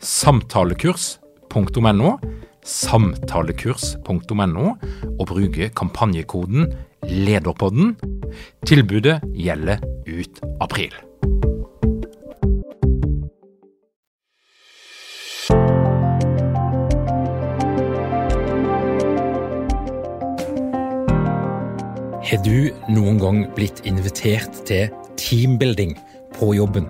samtalekurs.no, samtalekurs.no, og bruke kampanjekoden LEDERPODDEN. Tilbudet gjelder ut april. Har du noen gang blitt invitert til teambuilding på jobben?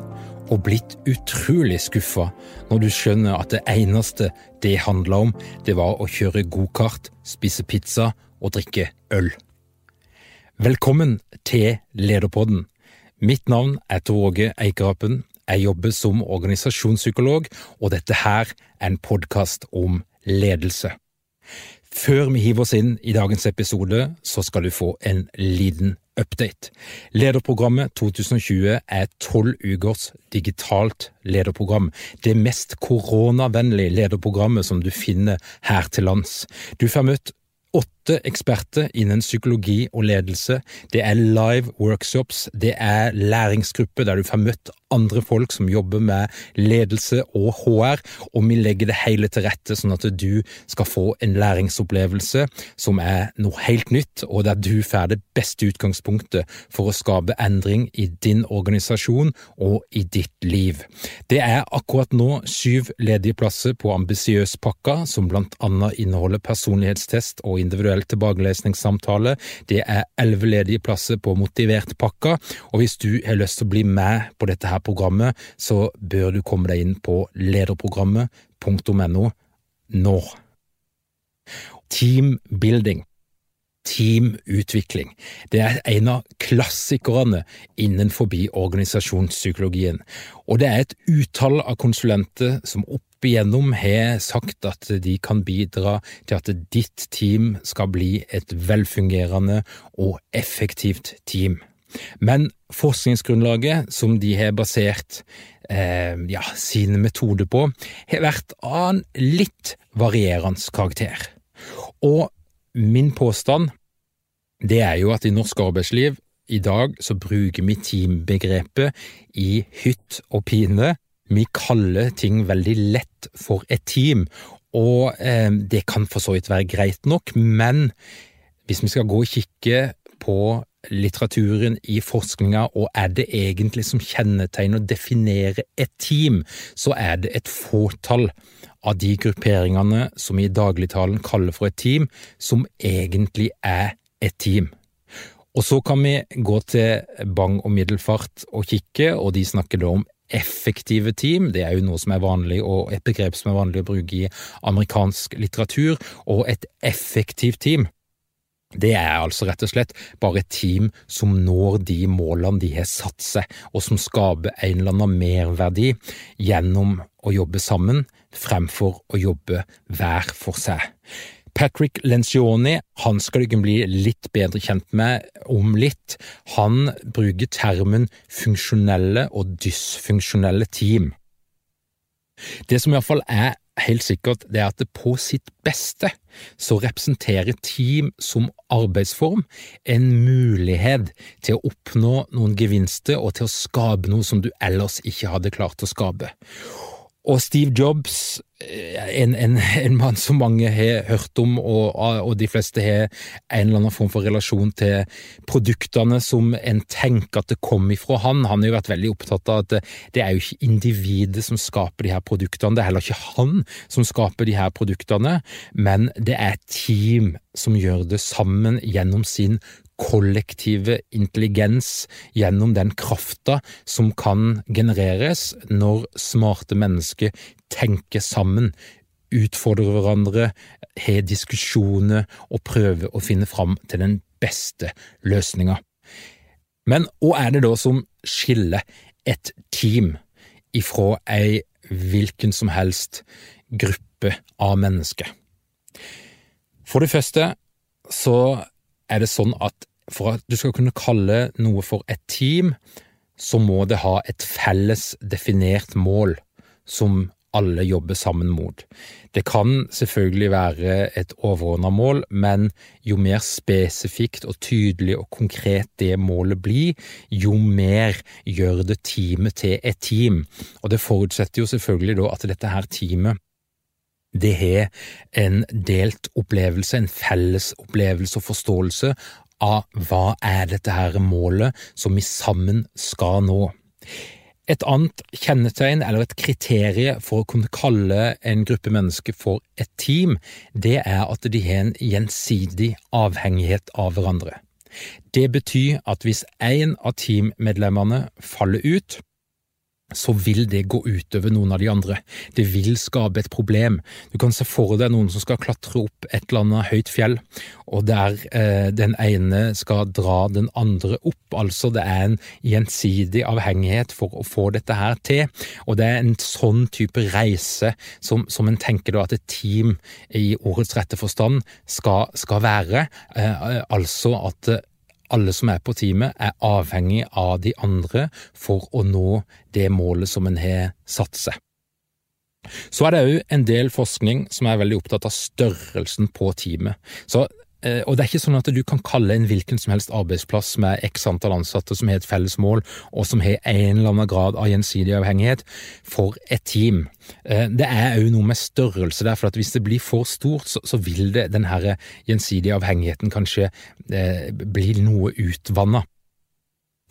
Og blitt utrolig skuffa når du skjønner at det eneste det handla om, det var å kjøre gokart, spise pizza og drikke øl. Velkommen til Lederpodden. Mitt navn er Tor Åge Eikerapen. Jeg jobber som organisasjonspsykolog, og dette her er en podkast om ledelse. Før vi hiver oss inn i dagens episode, så skal du få en liten update. Lederprogrammet 2020 er tolv ukers digitalt lederprogram. Det mest koronavennlige lederprogrammet som du finner her til lands. Du får møtt åtte eksperter innen psykologi og ledelse. Det er live workshops, det er læringsgrupper der du får møtt andre folk som jobber med ledelse og HR, og vi legger det hele til rette sånn at du skal få en læringsopplevelse som er noe helt nytt, og der du får det beste utgangspunktet for å skape endring i din organisasjon og i ditt liv. Det er akkurat nå syv ledige plasser på Ambisiøspakka, som blant annet inneholder personlighetstest og individuell tilbakelesningssamtale. Det er elleve ledige plasser på Motivert-pakka, og hvis du har lyst til å bli med på dette her programmet, så bør du komme deg inn på lederprogrammet.no nå. Teambuilding. Teamutvikling. Det er en av klassikerne innenfor organisasjonspsykologien, og det er et utall av konsulenter som opp igjennom har sagt at de kan bidra til at ditt team skal bli et velfungerende og effektivt team. Men forskningsgrunnlaget som de har basert eh, ja, sine metoder på, har vært av en litt varierende karakter. Og min påstand det er jo at i norsk arbeidsliv i dag så bruker vi teambegrepet i hytt og pine. Vi kaller ting veldig lett for et team, og eh, det kan for så vidt være greit nok, men hvis vi skal gå og kikke på litteraturen, i forskninga, og er det egentlig som kjennetegner og definerer et team, så er det et fåtall av de grupperingene som vi i dagligtalen kaller for et team, som egentlig er et team. Og så kan vi gå til Bang og Middelfart og kikke, og de snakker da om effektive team. Det er jo noe som er vanlig, og et begrep som er vanlig å bruke i amerikansk litteratur. Og et effektivt team, det er altså rett og slett bare et team som når de målene de har satt seg, og som skaper en eller annen merverdi gjennom å jobbe sammen fremfor å jobbe hver for seg. Patrick Lencioni han skal du bli litt bedre kjent med om litt. Han bruker termen funksjonelle og dysfunksjonelle team. Det som iallfall er helt sikkert, det er at det på sitt beste så representerer team som arbeidsform en mulighet til å oppnå noen gevinster og til å skape noe som du ellers ikke hadde klart å skape. Og Steve Jobs en, en, en, mann som mange har hørt om, og, og, de fleste har en eller annen form for relasjon til produktene som en tenker at det kom ifra han. Han har jo vært veldig opptatt av at det er jo ikke individet som skaper de her produktene, det er heller ikke han som skaper de her produktene, men det er et team som gjør det sammen gjennom sin kollektive intelligens gjennom den krafta som kan genereres når smarte mennesker tenker sammen, utfordrer hverandre, har diskusjoner og prøver å finne fram til den beste løsninga. Men hva er det da som skiller et team ifra ei hvilken som helst gruppe av mennesker? For det første så er det sånn at for at du skal kunne kalle noe for et team, så må det ha et felles definert mål som alle jobber sammen mot. Det kan selvfølgelig være et overordnet mål, men jo mer spesifikt og tydelig og konkret det målet blir, jo mer gjør det teamet til et team. Og det forutsetter jo selvfølgelig da at dette her teamet det har en delt opplevelse, en felles opplevelse og forståelse av hva er dette her målet som vi sammen skal nå. Et annet kjennetegn eller et kriterium for å kunne kalle en gruppe mennesker for et team, det er at de har en gjensidig avhengighet av hverandre. Det betyr at hvis en av teammedlemmene faller ut, så vil det gå utover noen av de andre. Det vil skape et problem. Du kan se for deg noen som skal klatre opp et eller annet høyt fjell, og der eh, den ene skal dra den andre opp. Altså det er en gjensidig avhengighet for å få dette her til, og det er en sånn type reise som, som en tenker da at et team i ordets rette forstand skal, skal være. Eh, altså at alle som er på teamet, er avhengig av de andre for å nå det målet som en har satt seg. Så er det òg en del forskning som er veldig opptatt av størrelsen på teamet. Så og det er ikke sånn at du kan kalle en hvilken som helst arbeidsplass med x antall ansatte som har et felles mål, og som har en eller annen grad av gjensidig avhengighet, for et team. Eh, det er òg noe med størrelse der, for at hvis det blir for stort, så, vil det, den gjensidige avhengigheten kanskje eh, bli noe utvanna.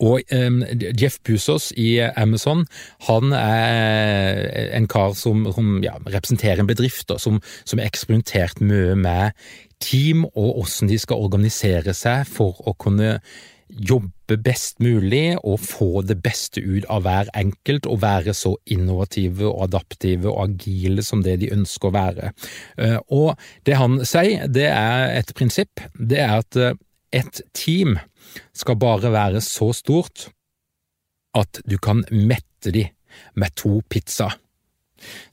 Og um, Jeff Buzos i Amazon, han er en kar som, som ja, representerer en bedrift som, som har eksperimentert mye med team og hvordan de skal organisere seg for å kunne jobbe best mulig og få det beste ut av hver enkelt, og være så innovative og adaptive og agile som det de ønsker å være. Eh, og det han sier, det er et prinsipp, det er at eh, et team skal bare være så stort at du kan mette de med to pizzaer.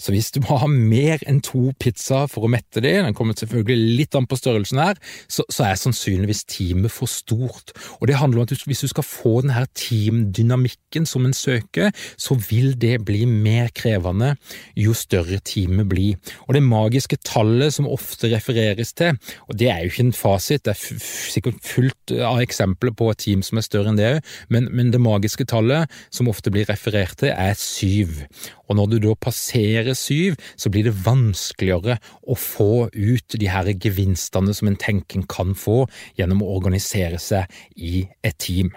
Så hvis du må ha mer enn to pizzaer for å mette de, den kommer selvfølgelig litt an på størrelsen her, så, så, er sannsynligvis teamet for stort. Og det handler om at hvis du skal få denne teamdynamikken som en søker, så vil det bli mer krevende jo større teamet blir. Og det magiske tallet som ofte refereres til, og det er jo ikke en fasit, det er sikkert fullt av eksempler på et team som er større enn det òg, men, men det magiske tallet som ofte blir referert til, er syv. Og når du da passerer syv, så blir det vanskeligere å få ut de her gevinstene som en tenker kan få gjennom å organisere seg i et team.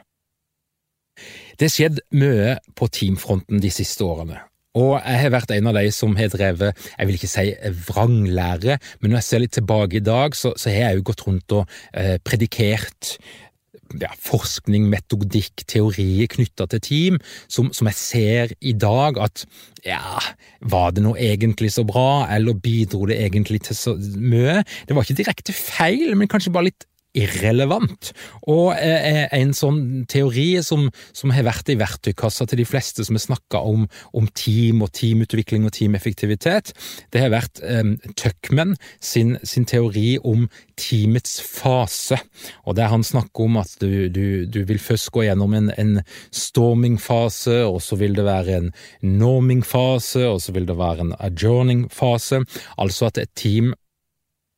Det har skjedd mye på teamfronten de siste årene, og jeg har vært en av de som har drevet, jeg vil ikke si vranglære, men når jeg ser litt tilbake i dag, så, så har jeg jo gått rundt og eh, predikert ja, forskning, metodikk, teorier knytta til team, som, som, jeg ser i dag at ja, var det nå egentlig så bra, eller bidro det egentlig til så mye? Det var ikke direkte feil, men kanskje bare litt irrelevant. Og eh, en sånn teori som, som, har vært i verktøykassa til de fleste som har snakka om, om, team og teamutvikling og teameffektivitet, det har vært eh, Tuckman sin, sin, teori om teamets fase. Og der han snakker om at du, du, du vil først gå gjennom en, en storming-fase, og så vil det være en norming-fase, og så vil det være en adjourning-fase. Altså at et team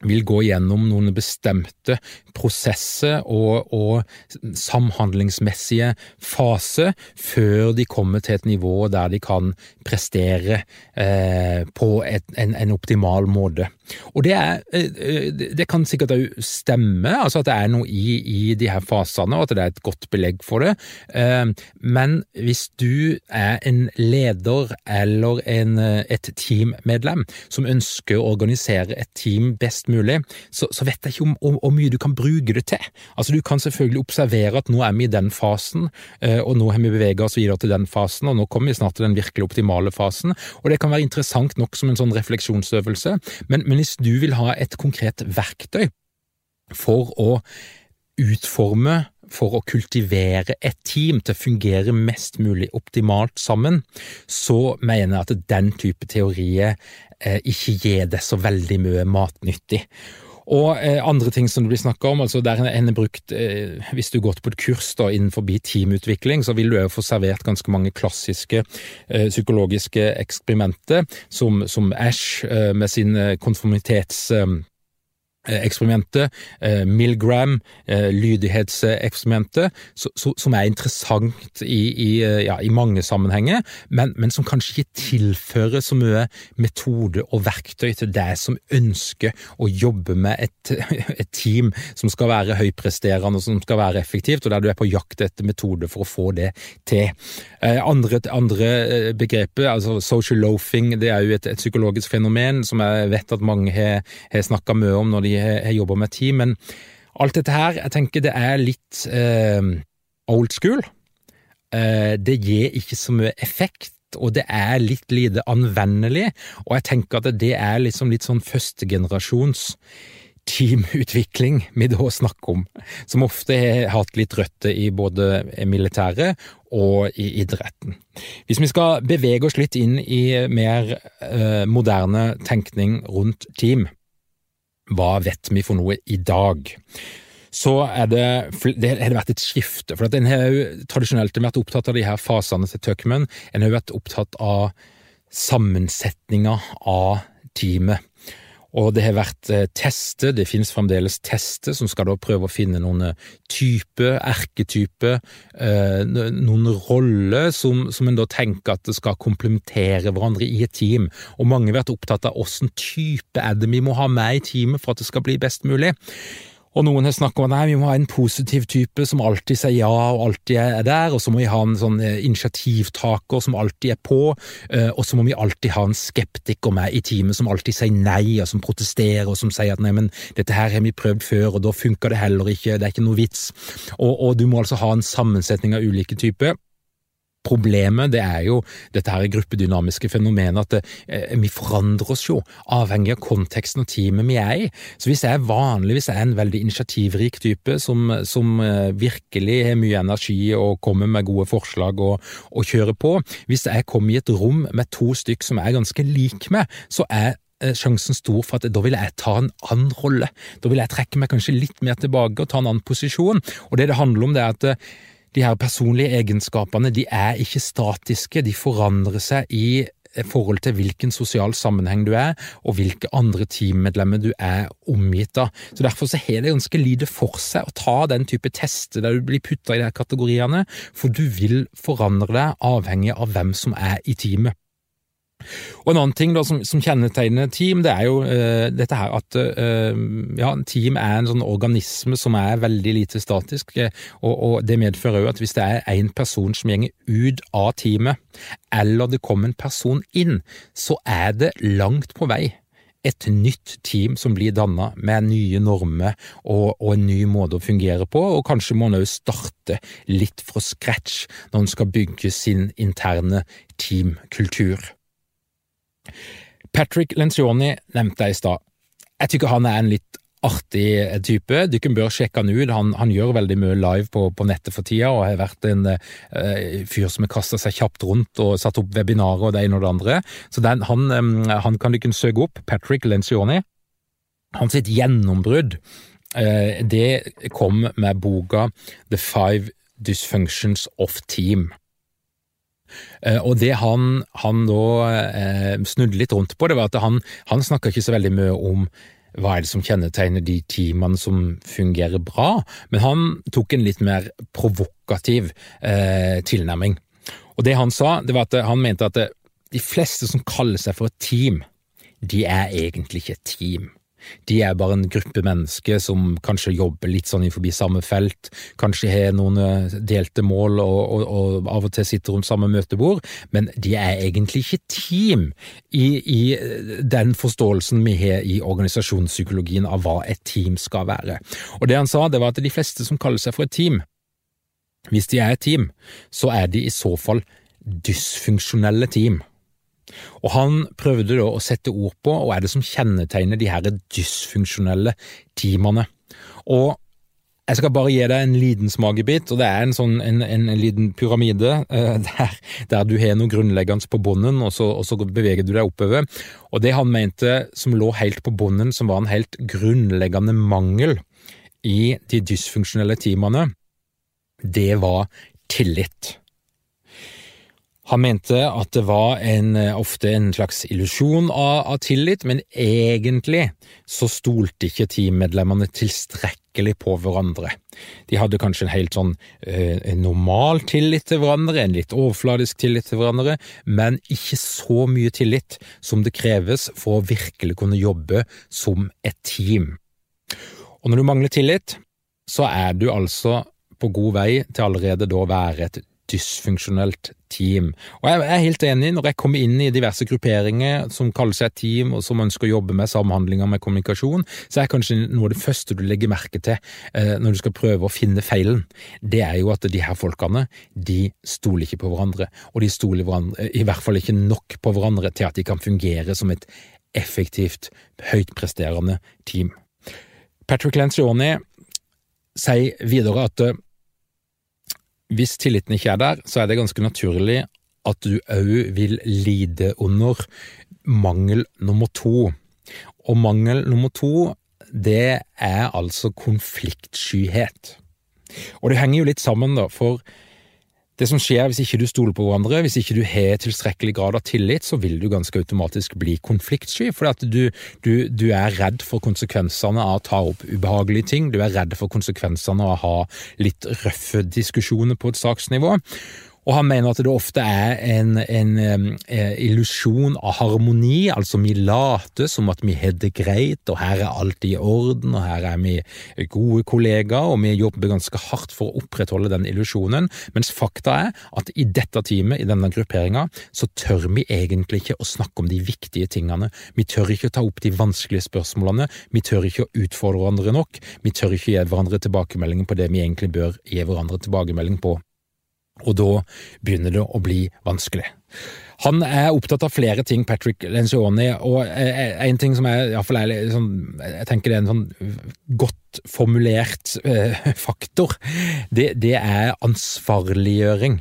vil gå gjennom noen bestemte prosesser og, og samhandlingsmessige faser før de kommer til et nivå der de kan prestere eh, på et, en, en, optimal måte. Og det, er, eh, det kan sikkert òg stemme, altså at det er noe i, i de her fasene, og at det er et godt belegg for det. Eh, men hvis du er en leder eller en, et teammedlem som ønsker å organisere et team best mulig, så, så vet jeg ikke hvor mye du kan bruke det til. Altså Du kan selvfølgelig observere at nå er vi i den fasen, eh, og nå har vi beveget oss videre til den fasen, og nå kommer vi snart til den virkelig optimale fasen. Og det kan være interessant nok som en sånn refleksjonsøvelse, men, men hvis du vil ha et konkret verktøy for å utforme for å kultivere et team til å fungere mest mulig optimalt sammen, så mener jeg at den type teorier eh, ikke gir det så veldig mye matnyttig. Og eh, andre ting som det blir snakka om, altså der en er brukt eh, Hvis du gått på et kurs da innenfor teamutvikling, så vil du få servert ganske mange klassiske psykologiske eksperimenter, som, som Ash med sin konformitets eksperimentet, eh, Milgram, eh, lydighetseksperimentet, som er interessant i, i, ja, i mange sammenhenger, men, men, som kanskje ikke tilfører så mye metode og verktøy til deg som ønsker å jobbe med et, et team som skal være høypresterende og som skal være effektivt, og der du er på jakt etter metode for å få det til. Andre, andre begreper, altså social loafing, det er jo et, et psykologisk fenomen som jeg vet at mange har, har snakka mye om når de har jobba med team, men alt dette her, jeg tenker det er litt eh, old school. Eh, det gir ikke så mye effekt, og det er litt lite anvendelig, og jeg tenker at det er liksom litt sånn førstegenerasjons teamutvikling vi da snakker om, som ofte har hatt litt røtter i både militæret og i idretten. Hvis vi skal bevege oss litt inn i mer eh, moderne tenkning rundt team, hva vet vi for noe i dag? Så er det, det har vært et skifte, for en har jo tradisjonelt vært opptatt av de her fasene til Tuckman. En har jo vært opptatt av sammensetninga av teamet. Og det har vært eh, tester, det finnes fremdeles tester som skal da prøve å finne noen eh, type, erketype, eh, noen roller som, som en da tenker at det skal komplementere hverandre i et team. Og mange har vært opptatt av åssen type er det vi må ha med i teamet for at det skal bli best mulig. Og noen har snakket om at vi må ha en positiv type som alltid sier ja og alltid er der, og så må vi ha en sånn eh, initiativtaker som alltid er på, eh, og så må vi alltid ha en skeptiker med i teamet som alltid sier nei, og som protesterer, og som sier at nei, men dette her har vi prøvd før, og da funker det heller ikke, det er ikke noe vits. Og, og du må altså ha en sammensetning av ulike typer. Problemet det er jo dette her gruppedynamiske fenomenet at det, eh, vi forandrer oss jo, avhengig av konteksten og teamet vi er i. Så hvis jeg vanlig, hvis jeg er en veldig initiativrik type som, som eh, virkelig har mye energi og kommer med gode forslag og, og kjører på, hvis jeg kommer i et rom med to stykk som jeg er ganske lik med, så er eh, sjansen stor for at da vil jeg ta en annen rolle. Da vil jeg trekke meg kanskje litt mer tilbake og ta en annen posisjon. Og det det handler om, det er at de her personlige egenskapene de er ikke statiske, de forandrer seg i forhold til hvilken sosial sammenheng du er, og hvilke andre teammedlemmer du er omgitt av. Så Derfor så har det ganske lite for seg å ta den type tester der du blir putta i de kategoriene, for du vil forandre deg avhengig av hvem som er i teamet. Og En annen ting da, som, som kjennetegner team, det er jo uh, dette her at uh, ja, team er en sånn organisme som er veldig lite statisk. Uh, og, og, Det medfører jo at hvis det er én person som gjenger ut av teamet, eller det kommer en person inn, så er det langt på vei et nytt team som blir dannet med nye normer og, og, en ny måte å fungere på, og kanskje må en òg starte litt fra scratch når en skal bygge sin interne teamkultur. Patrick Lencioni nevnte jeg i stad. Jeg tykker han er en litt artig type. Dere bør sjekke han ut. Han, han, gjør veldig mye live på, på, nettet for tida, og har vært en uh, fyr som har kasta seg kjapt rundt og satt opp webinarer og det ene og det andre. Så den, han, han, kan dere søke opp. Patrick Lencioni. Hans sitt gjennombrudd, uh, det kom med boka The Five Dysfunctions of Team. Eh, og det han, han da eh, snudde litt rundt på, det var at han, han snakka ikke så veldig mye om hva er det som kjennetegner de teamene som fungerer bra, men han tok en litt mer provokativ eh, tilnærming. Og det han sa, det var at han mente at de fleste som kaller seg for et team, de er egentlig ikke et team. De er bare en gruppe mennesker som kanskje jobber litt sånn innenfor samme felt, kanskje har noen eh, delte mål og, og, og, av og til sitter rundt samme møtebord, men de er egentlig ikke team i, i den forståelsen vi har i organisasjonspsykologien av hva et team skal være. Og det han sa, det var at de fleste som kaller seg for et team, hvis de er et team, så er de i så fall dysfunksjonelle team. Og han prøvde da å sette ord på hva er det som kjennetegner de her dysfunksjonelle teamene. Og jeg skal bare gi deg en liten smakebit, og det er en sånn en, en, en liten pyramide uh, der, der, du har noe grunnleggende på bunnen, og og så, beveger du deg oppover. Og det han mente som lå helt på bunnen, som var en helt grunnleggende mangel i de dysfunksjonelle teamene, det var tillit. Han mente at det var en, eh, ofte en slags illusjon av, av, tillit, men egentlig så stolte ikke teammedlemmene tilstrekkelig på hverandre. De hadde kanskje en helt sånn eh, normal tillit til hverandre, en litt overfladisk tillit til hverandre, men ikke så mye tillit som det kreves for å virkelig kunne jobbe som et team. Og når du mangler tillit, så er du altså på god vei til allerede da å være et dysfunksjonelt team. Og jeg er helt enig, når jeg kommer inn i diverse grupperinger som kaller seg team, og som ønsker å jobbe med samhandlinger med kommunikasjon, så er kanskje noe av det første du legger merke til eh, når du skal prøve å finne feilen, det er jo at de her folkene, de stoler ikke på hverandre, og de stoler i hvert fall ikke nok på hverandre til at de kan fungere som et effektivt, høytpresterende team. Patrick Lencioni sier videre at hvis tilliten ikke er der, så er det ganske naturlig at du òg vil lide under mangel nummer to. Og mangel nummer to, det er altså konfliktskyhet. Og det henger jo litt sammen, da, for det som skjer hvis ikke du stoler på hverandre, hvis ikke du har tilstrekkelig grad av tillit, så vil du ganske automatisk bli konfliktsky, fordi du, du, du, er redd for konsekvensene av å ta opp ubehagelige ting, du er redd for konsekvensene av å ha litt røffe diskusjoner på et saksnivå. Og han mener at det ofte er en, en eh, illusjon av harmoni, altså vi later som at vi har det greit, og her er alt i orden, og her er vi gode kollegaer, og vi jobber ganske hardt for å opprettholde den illusjonen, mens fakta er at i dette teamet, i denne grupperinga, så tør vi egentlig ikke å snakke om de viktige tingene, vi tør ikke å ta opp de vanskelige spørsmålene, vi tør ikke å utfordre hverandre nok, vi tør ikke å gi hverandre tilbakemeldinger på det vi egentlig bør gi hverandre tilbakemelding på. Og da begynner det å bli vanskelig. Han er opptatt av flere ting, Patrick Lencioni, og en ting som er, iallfall er sånn, jeg tenker det er en sånn godt formulert eh, faktor, det, det, er ansvarliggjøring.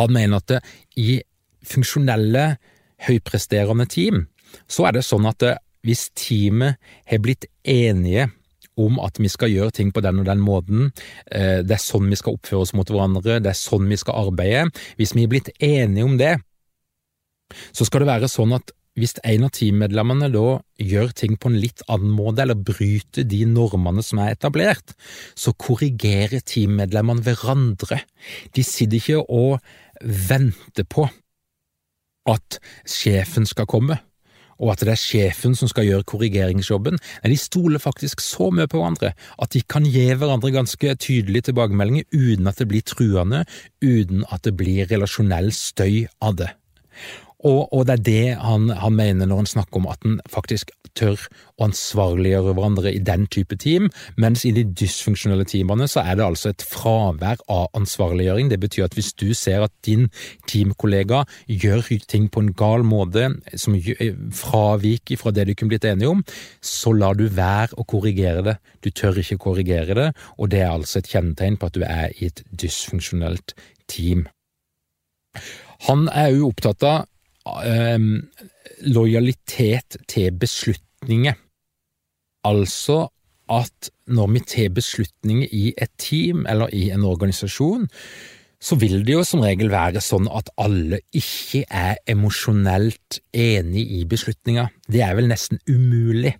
Han mener at det, i funksjonelle, høypresterende team, så er det sånn at det, hvis teamet har blitt enige om at vi skal gjøre ting på den og den måten, eh, det er sånn vi skal oppføre oss mot hverandre, det er sånn vi skal arbeide. Hvis vi er blitt enige om det, så skal det være sånn at hvis en av teammedlemmene da gjør ting på en litt annen måte, eller bryter de normene som er etablert, så korrigerer teammedlemmene hverandre. De sitter ikke og venter på at sjefen skal komme og at det er sjefen som skal gjøre korrigeringsjobben. Nei, de stoler faktisk så mye på hverandre at de kan gi hverandre ganske tydelige tilbakemeldinger uten at det blir truende, uten at det blir relasjonell støy av det. Og, og, det er det han, han, mener når han snakker om at han faktisk tør å ansvarliggjøre hverandre i den type team, mens i de dysfunksjonelle teamene så er det altså et fravær av ansvarliggjøring. Det betyr at hvis du ser at din teamkollega gjør ting på en gal måte, som fraviker fra det du kunne blitt enige om, så lar du være å korrigere det. Du tør ikke korrigere det, og det er altså et kjennetegn på at du er i et dysfunksjonelt team. Han er jo opptatt av um, lojalitet til beslutninger. Altså at når vi tar beslutninger i et team eller i en organisasjon, så vil det jo som regel være sånn at alle ikke er emosjonelt enig i beslutninga. Det er vel nesten umulig.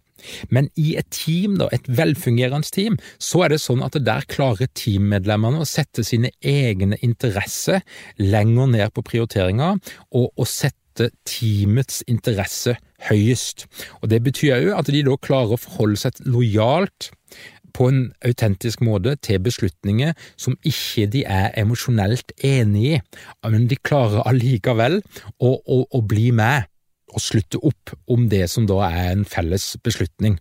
Men i et team, da, et velfungerende team, så er det sånn at der klarer teammedlemmene å sette sine egne interesser lenger ned på prioriteringa, og, å sette teamets interesse høyest. Og Det betyr òg at de da klarer å forholde seg lojalt på en autentisk måte til beslutninger som ikke de er emosjonelt enig i, men de klarer allikevel å, å, å bli med og slutte opp om det som da er en felles beslutning.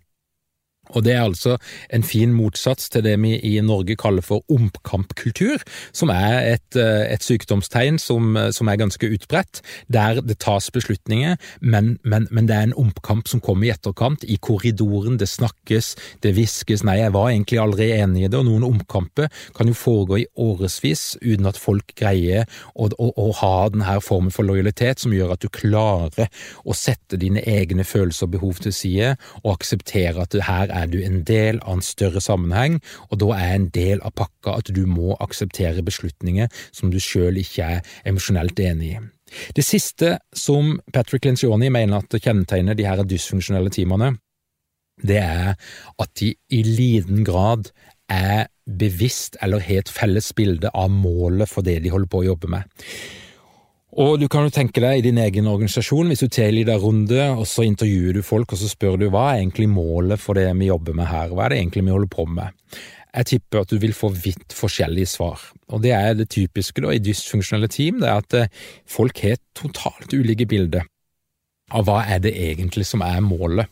Og Det er altså en fin motsats til det vi i Norge kaller for omkampkultur, som er et, eh, et sykdomstegn som, som, er ganske utbredt, der det tas beslutninger, men, men, men, det er en omkamp som kommer i etterkant, i korridoren, det snakkes, det hviskes, nei, jeg var egentlig aldri enig i det, og noen omkamper kan jo foregå i årevis uten at folk greier å, å, å ha denne formen for lojalitet som gjør at du klarer å sette dine egne følelser og behov til side, og akseptere at det her er du en del av en større sammenheng, og da er en del av pakka at du må akseptere beslutninger som du sjøl ikke er emosjonelt enig i. Det siste som Patrick Lencioni mener at kjennetegner de her dysfunksjonelle teamene, det er at de i liten grad er bevisst eller har et felles bilde av målet for det de holder på å jobbe med. Og du kan jo tenke deg i din egen organisasjon, hvis du en liten runde, og så intervjuer du folk, og så spør du hva er egentlig målet for det vi jobber med her, hva er det egentlig vi holder på med? Jeg tipper at du vil få vidt forskjellige svar, og det er det typiske da i dysfunksjonelle team, det er at eh, folk har totalt ulike bilder av hva er det egentlig som er målet.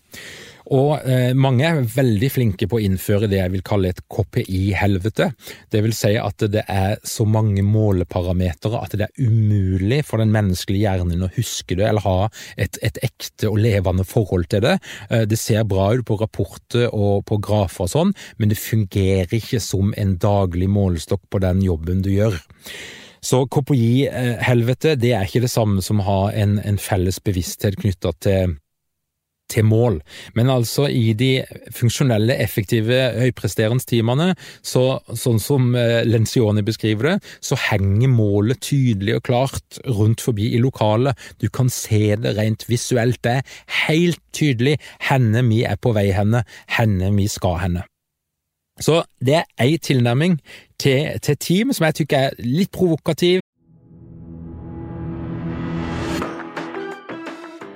Og eh, mange er veldig flinke på å innføre det jeg vil kalle et KPI-helvete. Det vil si at det er så mange måleparametere at det er umulig for den menneskelige hjernen å huske det eller ha et, et ekte og levende forhold til det. Eh, det ser bra ut på rapporter og på grafer og sånn, men det fungerer ikke som en daglig målestokk på den jobben du gjør. Så KPI-helvete det er ikke det samme som å ha en, en felles bevissthet knytta til til mål. Men altså i de funksjonelle, effektive, høypresterende teamene, så, sånn som eh, Lencioni beskriver det, så henger målet tydelig og klart rundt forbi i lokalet. Du kan se det rent visuelt. Det er helt tydelig henne vi er på vei henne, henne vi skal henne. Så det er ei tilnærming til, til team som jeg tykker er litt provokativ,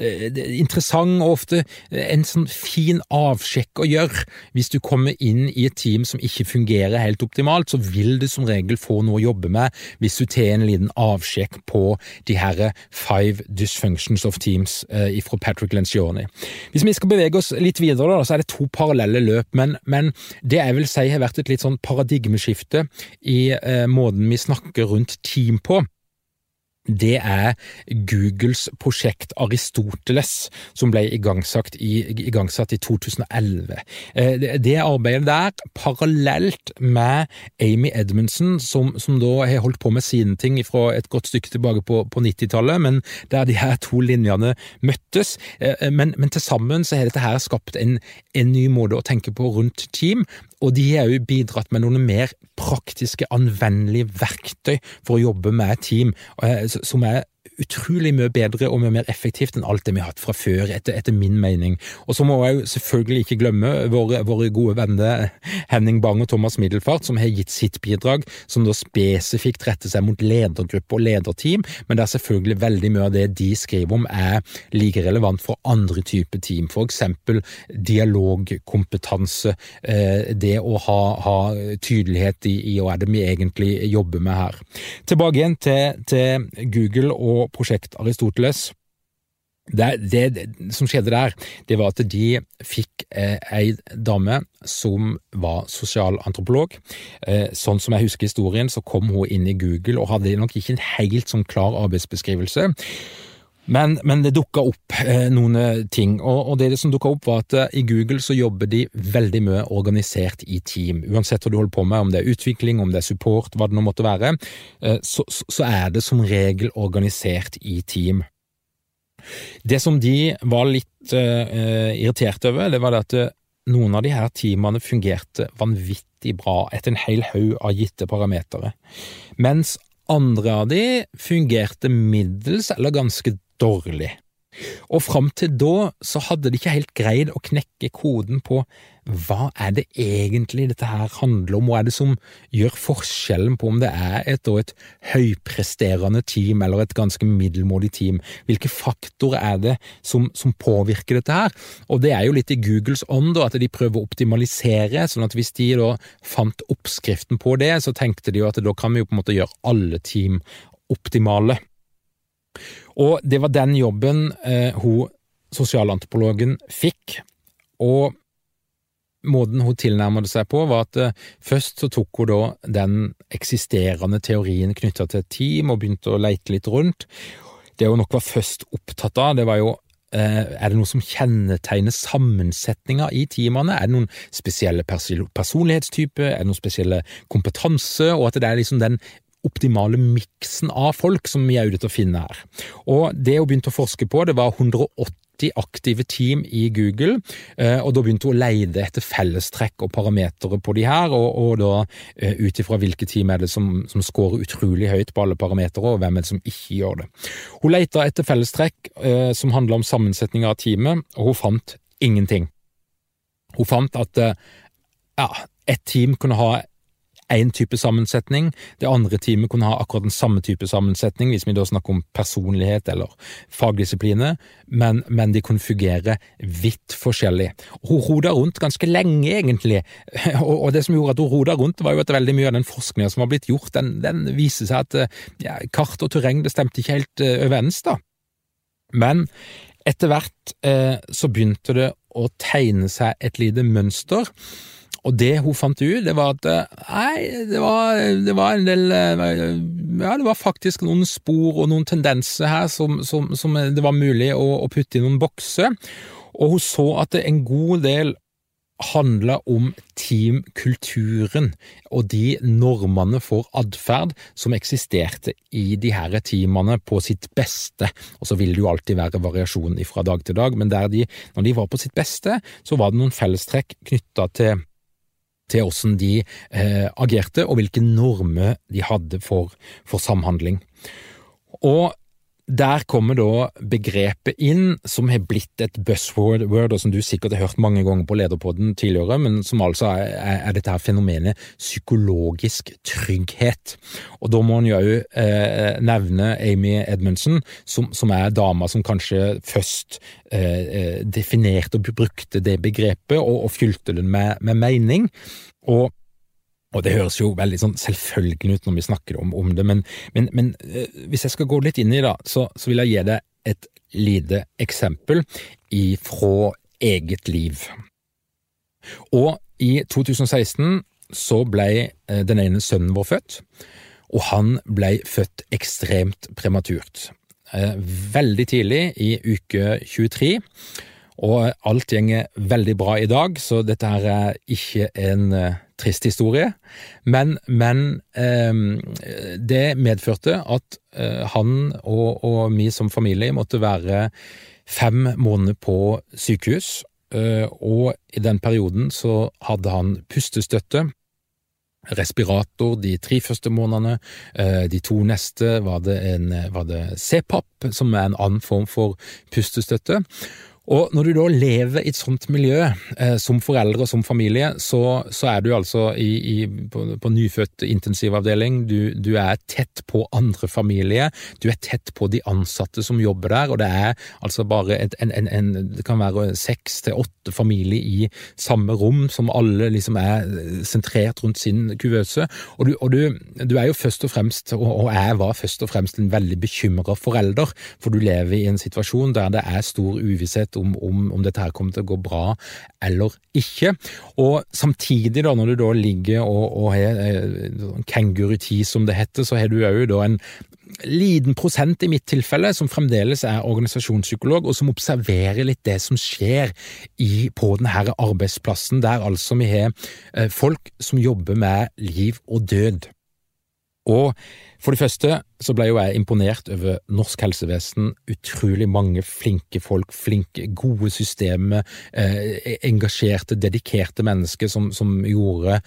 interessant og ofte en sånn fin avsjekk å gjøre. Hvis du kommer inn i et team som ikke fungerer helt optimalt, så vil du som regel få noe å jobbe med hvis du tar en liten avsjekk på de her five dysfunctions of teams eh, fra Patrick Lencioni. Hvis vi skal bevege oss litt videre, så er det to parallelle løp, men, men det jeg vil si har vært et litt sånn paradigmeskifte i eh, måten vi snakker rundt team på det er Googles prosjekt Aristoteles, som ble igangsatt i, igangsatt i 2011. Eh, det arbeidet der, parallelt med Amy Edmundsen, som, som da har holdt på med sine ting fra et godt stykke tilbake på, på 90-tallet, men der de her to linjene møttes. Eh, men, men til sammen så har dette her skapt en, en ny måte å tenke på rundt team, og de har òg bidratt med noen mer praktiske, anvendelige verktøy for å jobbe med team, eh, som er utrolig mye bedre og mye mer effektivt enn alt det vi har hatt fra før, etter, etter min mening. Og så må jeg selvfølgelig ikke glemme våre, våre, gode venner Henning Bang og Thomas Middelfart, som har gitt sitt bidrag, som da spesifikt retter seg mot ledergruppe og lederteam, men der selvfølgelig veldig mye av det de skriver om er like relevant for andre typer team, for eksempel dialogkompetanse, eh, det å ha, ha tydelighet i, i hva er det vi egentlig jobber med her. Tilbake igjen til, til Google og prosjekt Aristoteles. Det, det, det, som skjedde der, det var at de fikk eh, ei dame som var sosialantropolog. Eh, sånn som jeg husker historien, så kom hun inn i Google og hadde nok ikke en helt sånn klar arbeidsbeskrivelse. Men, men det dukka opp eh, noen eh, ting, og, og, det som dukka opp var at eh, i Google så jobber de veldig mye organisert i team. Uansett hva du holder på med, om det er utvikling, om det er support, hva det nå måtte være, eh, så, så er det som regel organisert i team. Det som de var litt uh, irritert over, det var det at noen av de her teamene fungerte vanvittig bra etter en hel haug av gitte parametere, mens andre av de fungerte middels eller ganske dårlig. Og fram til da så hadde de ikke helt greid å knekke koden på hva er det egentlig dette her handler om, hva er det som gjør forskjellen på om det er et, et høypresterende team eller et ganske middelmådig team, hvilke faktorer er det som, som, påvirker dette her? Og det er jo litt i Googles ånd at de prøver å optimalisere, sånn at hvis de da fant oppskriften på det, så tenkte de jo at da kan vi jo på en måte gjøre alle team optimale. Og det var den jobben eh, hun sosialantropologen fikk, og måten hun tilnærmet seg på, var at eh, først så tok hun da den eksisterende teorien knytta til et team, og begynte å leite litt rundt. Det hun nok var først opptatt av, det var jo eh, er det noe som kjennetegner sammensetninga i teamene? Er det noen spesielle personlighetstyper? Er det noen spesielle kompetanse? Og at det er liksom den optimale miksen av folk som vi er ute til å finne her. Og Det hun begynte å forske på, det var 180 aktive team i Google, eh, og da begynte hun å leide etter fellestrekk og parametere på de her, og, og da eh, ut ifra hvilke team er det som, som scorer utrolig høyt på alle parametere, og hvem er det som ikke gjør det. Hun leita etter fellestrekk eh, som handla om sammensetning av teamet, og hun fant ingenting. Hun fant at ja, et team kunne ha én type sammensetning, det andre teamet kunne ha akkurat den samme type sammensetning, hvis vi da snakker om personlighet eller fagdisipliner, men, men de kunne fungere vidt forskjellig. Hun roda rundt ganske lenge, egentlig, og, og, det som gjorde at hun roda rundt, var jo at veldig mye av den forskninga som var blitt gjort, den, den viser seg at ja, kart og terreng det stemte ikke helt uh, overens, da. Men etter hvert eh, så begynte det å tegne seg et lite mønster og det hun fant ut, det var at nei, det var, det var en del Ja, det var faktisk noen spor og noen tendenser her som, som, som det var mulig å, å, putte i noen bokser. Og hun så at en god del handla om teamkulturen og de normene for atferd som eksisterte i de her teamene på sitt beste. Og så vil det jo alltid være variasjon fra dag til dag, men de, når de var på sitt beste, så var det noen fellestrekk knytta til til hvordan de eh, agerte, og hvilke normer de hadde for, for samhandling. Og der kommer da begrepet inn som har blitt et buzzword, og som du sikkert har hørt mange ganger på Lederpodden tidligere, men som altså er, er dette her fenomenet psykologisk trygghet. Og da må en jo eh, nevne Amy Edmundsen, som, som, er dama som kanskje først eh, eh definerte og brukte det begrepet, og, og fylte det med, med mening. Og og det høres jo veldig sånn selvfølgelig ut når vi snakker om, om det, men, men, men uh, hvis jeg skal gå litt inn i det, så, så vil jeg gi deg et lite eksempel fra eget liv. Og i 2016 så ble uh, den ene sønnen vår født, og han ble født ekstremt prematurt. Uh, veldig tidlig, i uke 23. Og alt gjenger veldig bra i dag, så dette her er ikke en trist historie, men, men eh, det medførte at eh, han og, og vi som familie måtte være fem måneder på sykehus, eh, og i den perioden så hadde han pustestøtte, respirator de tre første månedene. Eh, de to neste var det, en, var det CPAP, som er en annen form for pustestøtte. Og når du da lever i et sånt miljø, eh, som foreldre og som familie, så, så er du altså i, i, på, på nyfødt intensivavdeling, du, du, er tett på andre familier, du er tett på de ansatte som jobber der, og det er altså bare et, en, en, en, det kan være seks til åtte familier i samme rom, som alle liksom er sentrert rundt sin kuvøse, og du, og du, du er jo først og fremst, og, og jeg var først og fremst en veldig bekymra forelder, for du lever i en situasjon der det er stor uvisshet om, om, om, dette her kommer til å gå bra eller ikke. Og samtidig, da, når du da ligger og, og har eh, kengurutid, som det heter, så har du òg da en liten prosent i mitt tilfelle som fremdeles er organisasjonspsykolog, og som observerer litt det som skjer i, på denne arbeidsplassen, der altså vi har eh, folk som jobber med liv og død. Og for det første så ble jo jeg imponert over norsk helsevesen. Utrolig mange flinke folk, flinke, gode systemer, eh, engasjerte, dedikerte mennesker som, som gjorde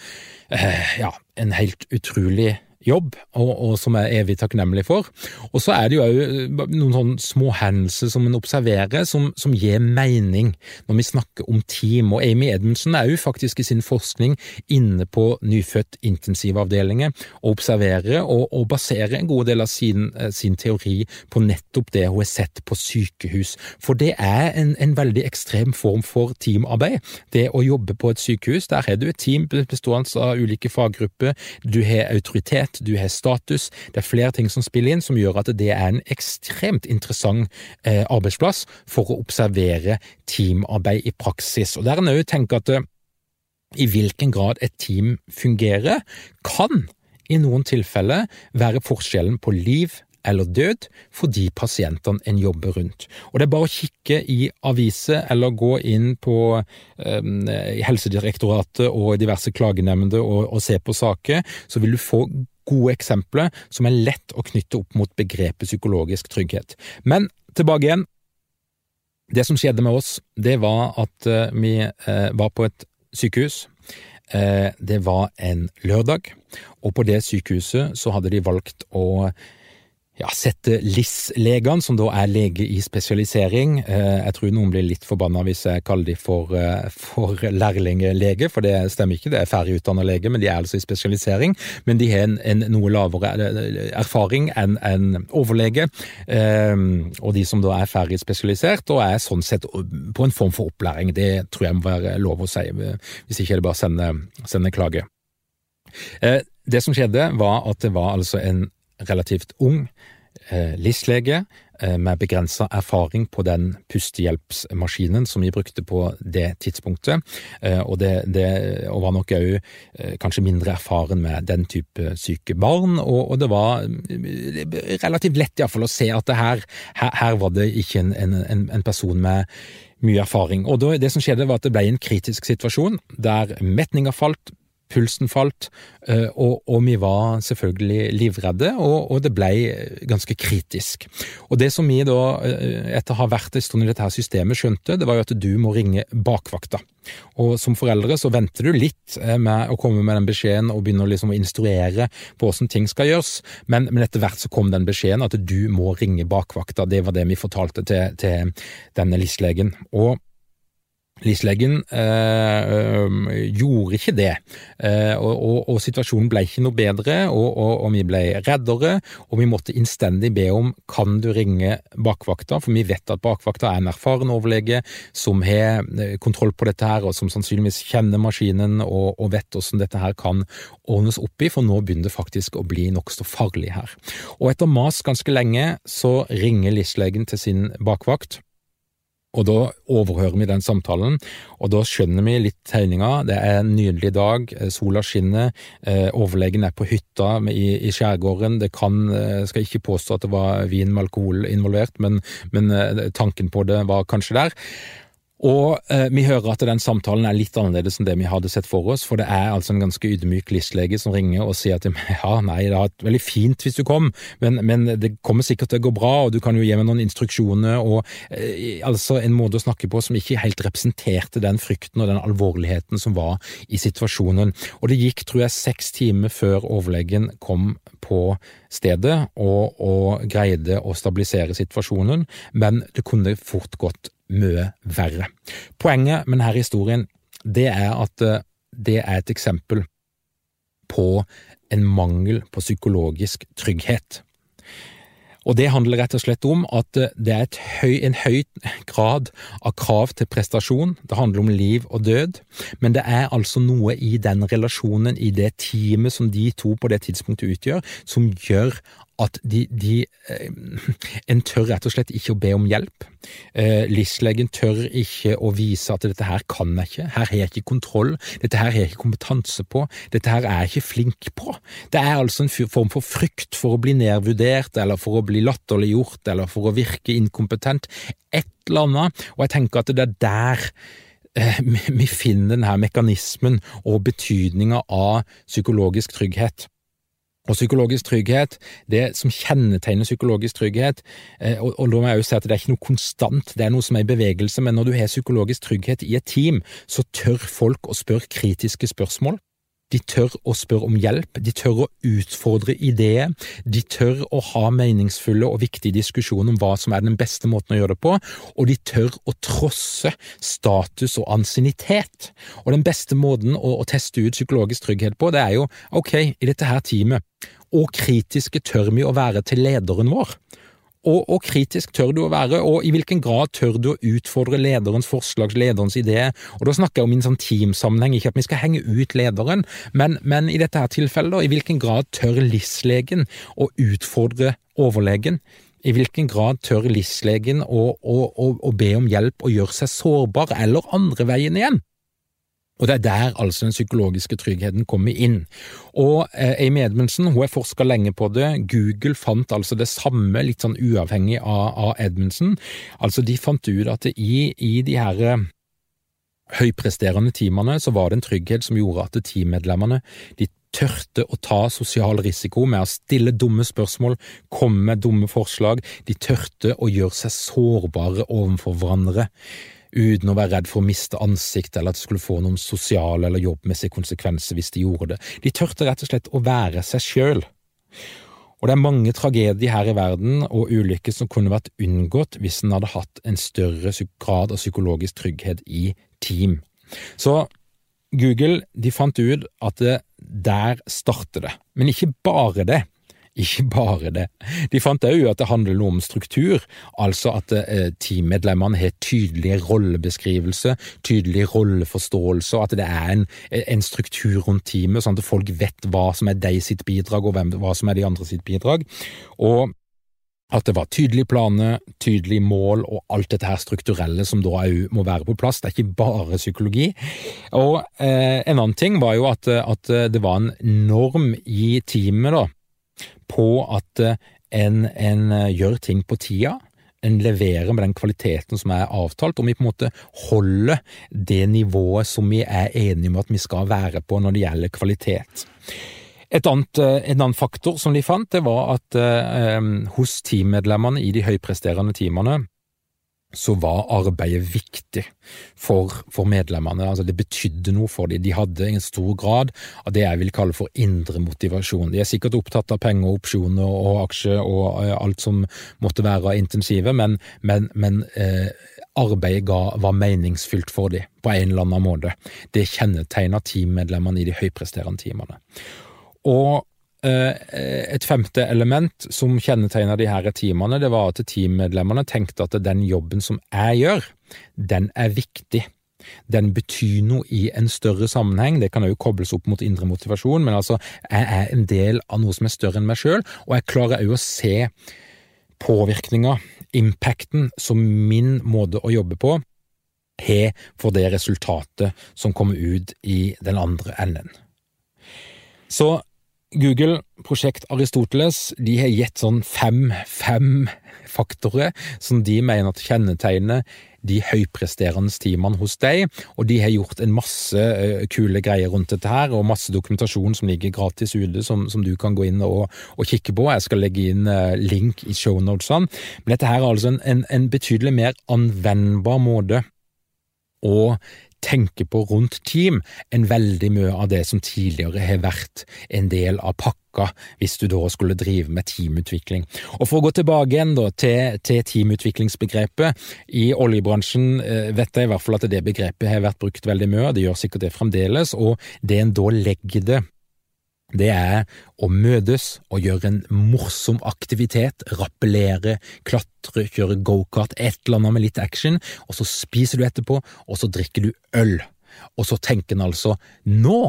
eh, ja, en helt utrolig jobb, og, og, som jeg er evig takknemlig for. Og så er det jo òg eh, noen sånne små hendelser som en observerer, som, som, gir mening når vi snakker om team. Og Amy Edmundsen er jo faktisk i sin forskning inne på nyfødt intensivavdelinger og observerer og, og baserer en god del av sin, eh, sin, teori på nettopp det hun har sett på sykehus. For det er en, en veldig ekstrem form for teamarbeid. Det å jobbe på et sykehus, der har du et team bestående av ulike faggrupper, du har autoritet, du har status, det er flere ting som spiller inn som gjør at det er en ekstremt interessant eh, arbeidsplass for å observere teamarbeid i praksis. Og der en òg tenker at eh, i hvilken grad et team fungerer, kan i noen tilfeller være forskjellen på liv eller død for de pasientene en jobber rundt. Og Det er bare å kikke i aviser eller gå inn på um, Helsedirektoratet og diverse klagenemnder og, og se på saker, så vil du få gode eksempler som er lett å knytte opp mot begrepet psykologisk trygghet. Men tilbake igjen. Det som skjedde med oss, det var at uh, vi uh, var på et sykehus. Uh, det var en lørdag, og på det sykehuset så hadde de valgt å ja, sette LIS-legene, som da er lege i spesialisering. Eh, jeg tror noen blir litt forbanna hvis jeg kaller de for, eh, for lærlinglege, for det stemmer ikke, det er ferdig utdanna lege, men de er altså i spesialisering. Men de har en, en noe lavere eh, erfaring enn en overlege, og de som da er ferdig spesialisert, og er sånn sett på en form for opplæring. Det tror jeg må være lov å si, hvis ikke er det bare å sende, sende klage. Det som skjedde, var at det var altså en relativt ung eh, LIS-lege eh, med begrensa erfaring på den pustehjelpsmaskinen som vi brukte på det tidspunktet, eh, og, det, det, og var nok òg kanskje mindre erfaren med den type syke barn. Og, og det var relativt lett iallfall å se at her, her, her, var det ikke en, en, en person med mye erfaring. Og det som skjedde, var at det ble en kritisk situasjon der metninga falt, pulsen falt, eh, og, og vi var selvfølgelig livredde, og, og, det ble ganske kritisk. Og Det som vi da, eh, etter å ha vært en stund i dette systemet, skjønte, det var jo at du må ringe bakvakta. Og Som foreldre så venter du litt eh, med å komme med den beskjeden og begynne liksom å instruere på hvordan ting skal gjøres, men, men, etter hvert så kom den beskjeden at du må ringe bakvakta. Det var det vi fortalte til, til denne listlegen. Og Lislegen øh, gjorde ikke det, eh, og, og, og, situasjonen ble ikke noe bedre, og, og, vi ble reddere, og vi måtte innstendig be om kan du ringe bakvakta, for vi vet at bakvakta er en erfaren overlege som har eh, kontroll på dette her, og som sannsynligvis kjenner maskinen og, vet hvordan dette her kan ordnes opp i, for nå begynner det faktisk å bli nokså farlig her. Og etter mas ganske lenge så ringer Lislegen til sin bakvakt. Og da overhører vi den samtalen, og da skjønner vi litt tegninga. Det er en nydelig dag, eh, sola skinner, eh, overlegen er på hytta i, skjærgården. Det kan, eh, skal ikke påstå at det var vin med alkohol involvert, men, men tanken på det var kanskje der. Og eh, vi hører at den samtalen er litt annerledes enn det vi hadde sett for oss, for det er altså en ganske ydmyk listlege som ringer og sier at ja, nei, det har vært veldig fint hvis du kom, men, men, det kommer sikkert til å gå bra, og du kan jo gi meg noen instruksjoner, og eh, altså en måte å snakke på som ikke helt representerte den frykten og den alvorligheten som var i situasjonen. Og det gikk, tror jeg, seks timer før overlegen kom på stedet og, og greide å stabilisere situasjonen, men det kunne fort gått mye verre. Poenget med denne historien det er at eh, det er et eksempel på en mangel på psykologisk trygghet. Og Det handler rett og slett om at eh, det er høy, en høy grad av krav til prestasjon. Det handler om liv og død, men det er altså noe i den relasjonen, i det teamet som de to på det tidspunktet utgjør, som gjør at de, de eh, En tør rett og slett ikke å be om hjelp. Eh, LIS-legen tør ikke å vise at dette her kan jeg ikke, her har jeg ikke kontroll, dette her har jeg ikke kompetanse på, dette her er jeg ikke flink på. Det er altså en form for frykt for å bli nedvurdert, eller for å bli latterliggjort, eller for å virke inkompetent. Et eller annet. Og jeg tenker at det er der eh, vi finner denne mekanismen og betydninga av psykologisk trygghet. Og psykologisk trygghet, det som kjennetegner psykologisk trygghet, eh, og, og da må jeg jo si at det er ikke noe konstant, det er noe som er i bevegelse, men når du har psykologisk trygghet i et team, så tør folk å spørre kritiske spørsmål. De tør å spørre om hjelp, de tør å utfordre ideer, de tør å ha meningsfulle og viktige diskusjoner om hva som er den beste måten å gjøre det på, og de tør å trosse status og ansiennitet. Og den beste måten å, å teste ut psykologisk trygghet på, det er jo ok, i dette her teamet, og kritiske tør vi å være til lederen vår? Og, og, kritisk tør du å være, og i hvilken grad tør du å utfordre lederens forslag, lederens idé? Og Da snakker jeg om i en sånn teamsammenheng, ikke at vi skal henge ut lederen, men, men i dette her tilfellet, i hvilken grad tør LIS-legen å utfordre overlegen? I hvilken grad tør LIS-legen å, å, å, å be om hjelp og gjøre seg sårbar, eller andre veien igjen? Og det er der altså den psykologiske tryggheten kommer inn. Og eh, Amy Edmundsen hun har forska lenge på det. Google fant altså det samme, litt sånn uavhengig av, av Edmundsen. Altså De fant ut at i, i de her eh, høypresterende teamene så var det en trygghet som gjorde at teammedlemmene de tørte å ta sosial risiko med å stille dumme spørsmål, komme med dumme forslag. De tørte å gjøre seg sårbare overfor hverandre uten å være redd for å miste ansiktet eller at det skulle få noen sosiale eller jobbmessige konsekvenser hvis de gjorde det. De tørte rett og slett å være seg sjøl. Og det er mange tragedier her i verden og ulykker som kunne vært unngått hvis en hadde hatt en større grad av psykologisk trygghet i team. Så Google de fant ut at det, der starter det, men ikke bare det. Ikke bare det. De fant òg at det handler noe om struktur, altså at eh, teammedlemmene har tydelige rollebeskrivelser, tydelig rolleforståelse, og at det er en, en, struktur rundt teamet, sånn at folk vet hva som er de sitt bidrag, og hvem, hva som er de andre sitt bidrag. Og at det var tydelige planer, tydelige mål og alt dette her strukturelle som da òg må være på plass. Det er ikke bare psykologi. Og eh, en annen ting var jo at, at det var en norm i teamet, da på at eh, en, en eh, gjør ting på tida, en leverer med den kvaliteten som er avtalt, og vi på en måte holder det nivået som vi er enige om at vi skal være på når det gjelder kvalitet. Et annet, eh, en annen faktor som de fant, det var at eh, hos teammedlemmene i de høypresterende teamene så var arbeidet viktig for, for, medlemmene. Altså Det betydde noe for dem. De hadde en stor grad av det jeg vil kalle for indre motivasjon. De er sikkert opptatt av penger, opsjoner og aksjer og uh, alt som måtte være intensive, men, men, men eh, arbeidet ga, var meningsfylt for dem på en eller annen måte. Det kjennetegna teammedlemmene i de høypresterende teamene. Og Eh, et femte element som kjennetegner de her teamene, det var at teammedlemmene tenkte at den jobben som jeg gjør, den er viktig. Den betyr noe i en større sammenheng, det kan òg kobles opp mot indre motivasjon, men altså, jeg er en del av noe som er større enn meg sjøl, og jeg klarer òg å se påvirkninga, impacten, som min måte å jobbe på har for det resultatet som kommer ut i den andre enden. Så Google, prosjekt Aristoteles, de har gitt sånn fem, fem faktorer som de mener at kjennetegner de høypresterende teamene hos deg, og de har gjort en masse uh, kule greier rundt dette her, og masse dokumentasjon som ligger gratis ute, som, som du kan gå inn og, og, kikke på. Jeg skal legge inn uh, link i shownotesene. Men dette her er altså en, en, en betydelig mer anvendbar måte å tenker på rundt team enn veldig mye av det som tidligere har vært en del av pakka hvis du da skulle drive med teamutvikling. Og For å gå tilbake igjen da, til, til teamutviklingsbegrepet. I oljebransjen eh, vet jeg i hvert fall at det begrepet har vært brukt veldig mye, det gjør sikkert det fremdeles. og det en da legger det det er å møtes og gjøre en morsom aktivitet, rappellere, klatre, kjøre gokart, et eller annet med litt action, og så spiser du etterpå, og så drikker du øl. Og så tenker en altså nå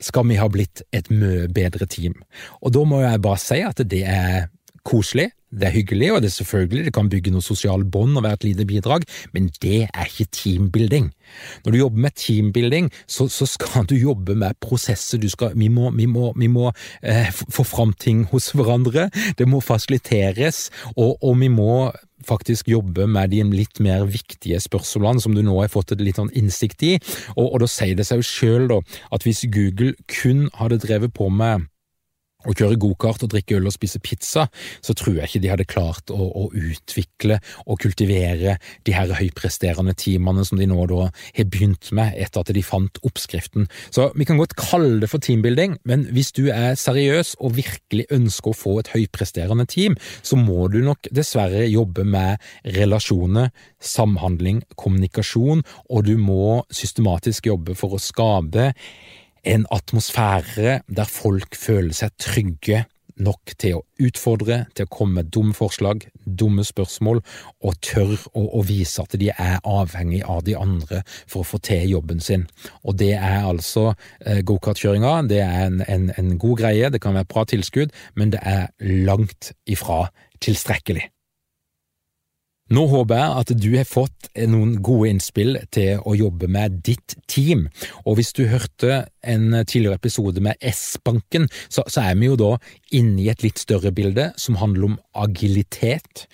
skal vi ha blitt et mye bedre team. Og da må jeg bare si at det er koselig, det er hyggelig, og det er selvfølgelig det kan bygge noen sosiale bånd og være et lite bidrag, men det er ikke teambuilding. Når du jobber med teambuilding, så, så skal du jobbe med prosesser. Du skal, vi må, vi må, vi må eh, få fram ting hos hverandre, det må fasiliteres, og, og vi må faktisk jobbe med de litt mer viktige spørsmålene som du nå har fått et litt sånn innsikt i. Og, og da sier det seg jo sjøl at hvis Google kun hadde drevet på med å kjøre gokart og drikke øl og spise pizza, så tror jeg ikke de hadde klart å, å utvikle og kultivere de her høypresterende teamene som de nå da har begynt med etter at de fant oppskriften. Så vi kan godt kalle det for teambuilding, men hvis du er seriøs og virkelig ønsker å få et høypresterende team, så må du nok dessverre jobbe med relasjoner, samhandling, kommunikasjon, og du må systematisk jobbe for å skape en atmosfære der folk føler seg trygge nok til å utfordre, til å komme med dumme forslag, dumme spørsmål, og tør å, å, vise at de er avhengig av de andre for å få til jobben sin. Og det er altså eh, gokartkjøringa. Det er en, en, en god greie, det kan være bra tilskudd, men det er langt ifra tilstrekkelig. Nå håper jeg at du har fått noen gode innspill til å jobbe med ditt team, og hvis du hørte en tidligere episode med S-banken, så, så, er vi jo da inne i et litt større bilde som handler om agilitet.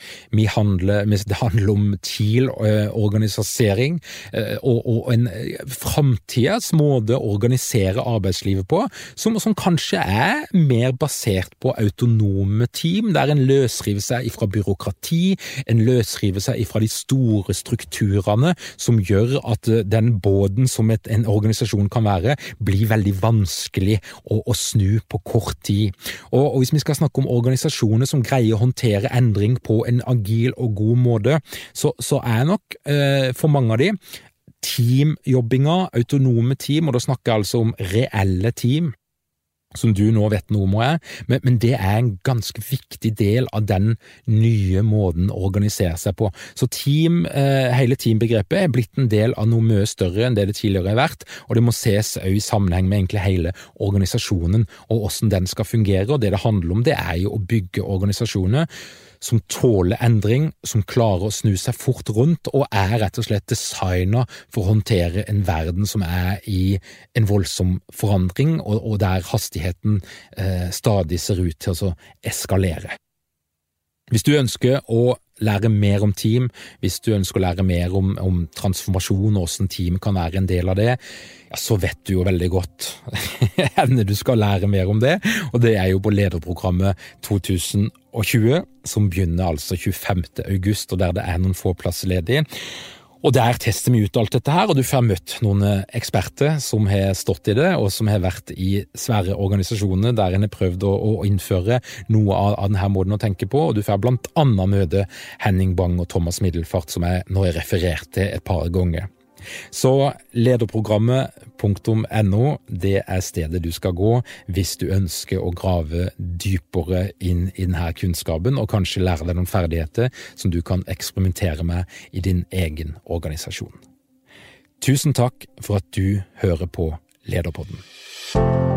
Handler, det handler om TIL-organisering eh, og, og, en framtidas måte å organisere arbeidslivet på, som, som, kanskje er mer basert på autonome team, der en løsriver seg fra byråkrati, en løsriver seg fra de store strukturene som gjør at den båten som et, en organisasjon kan være, blir veldig vanskelig å, å snu på kort tid. Og, og, Hvis vi skal snakke om organisasjoner som greier å håndtere endring på en agil og god måte, så, så er nok eh, for mange av de teamjobbinga, autonome team, og da snakker jeg altså om reelle team, som du nå vet noe om hva er, men, men, det er en ganske viktig del av den nye måten å organisere seg på. Så team, eh, hele teambegrepet er blitt en del av noe mye større enn det det tidligere har vært, og det må ses i sammenheng med egentlig hele organisasjonen og hvordan den skal fungere, og det det handler om, det er jo å bygge organisasjoner som tåler endring, som klarer å snu seg fort rundt, og er rett og slett designa for å håndtere en verden som er i en voldsom forandring, og, og der hastigheten eh, stadig ser ut til å eskalere. Hvis du ønsker å lære mer om team, hvis du ønsker å lære mer om, om transformasjon og hvordan team kan være en del av det, ja, så vet du jo veldig godt hvor du skal lære mer om det, og det er jo på lederprogrammet 2020, som begynner altså 25. august, og der det er noen få plasser ledig. Og Der tester vi ut alt dette her, og du får møtt noen eh, eksperter som har stått i det, og som har vært i svære organisasjoner der en har prøvd å, å innføre noe av, av, denne måten å tenke på. og Du får annet møte Henning Bang og Thomas Middelfart, som jeg nå har referert til et par ganger. Så lederprogrammet.no, det er stedet du skal gå hvis du ønsker å grave dypere inn i denne kunnskapen, og kanskje lære deg noen ferdigheter som du kan eksperimentere med i din egen organisasjon. Tusen takk for at du hører på Lederpodden.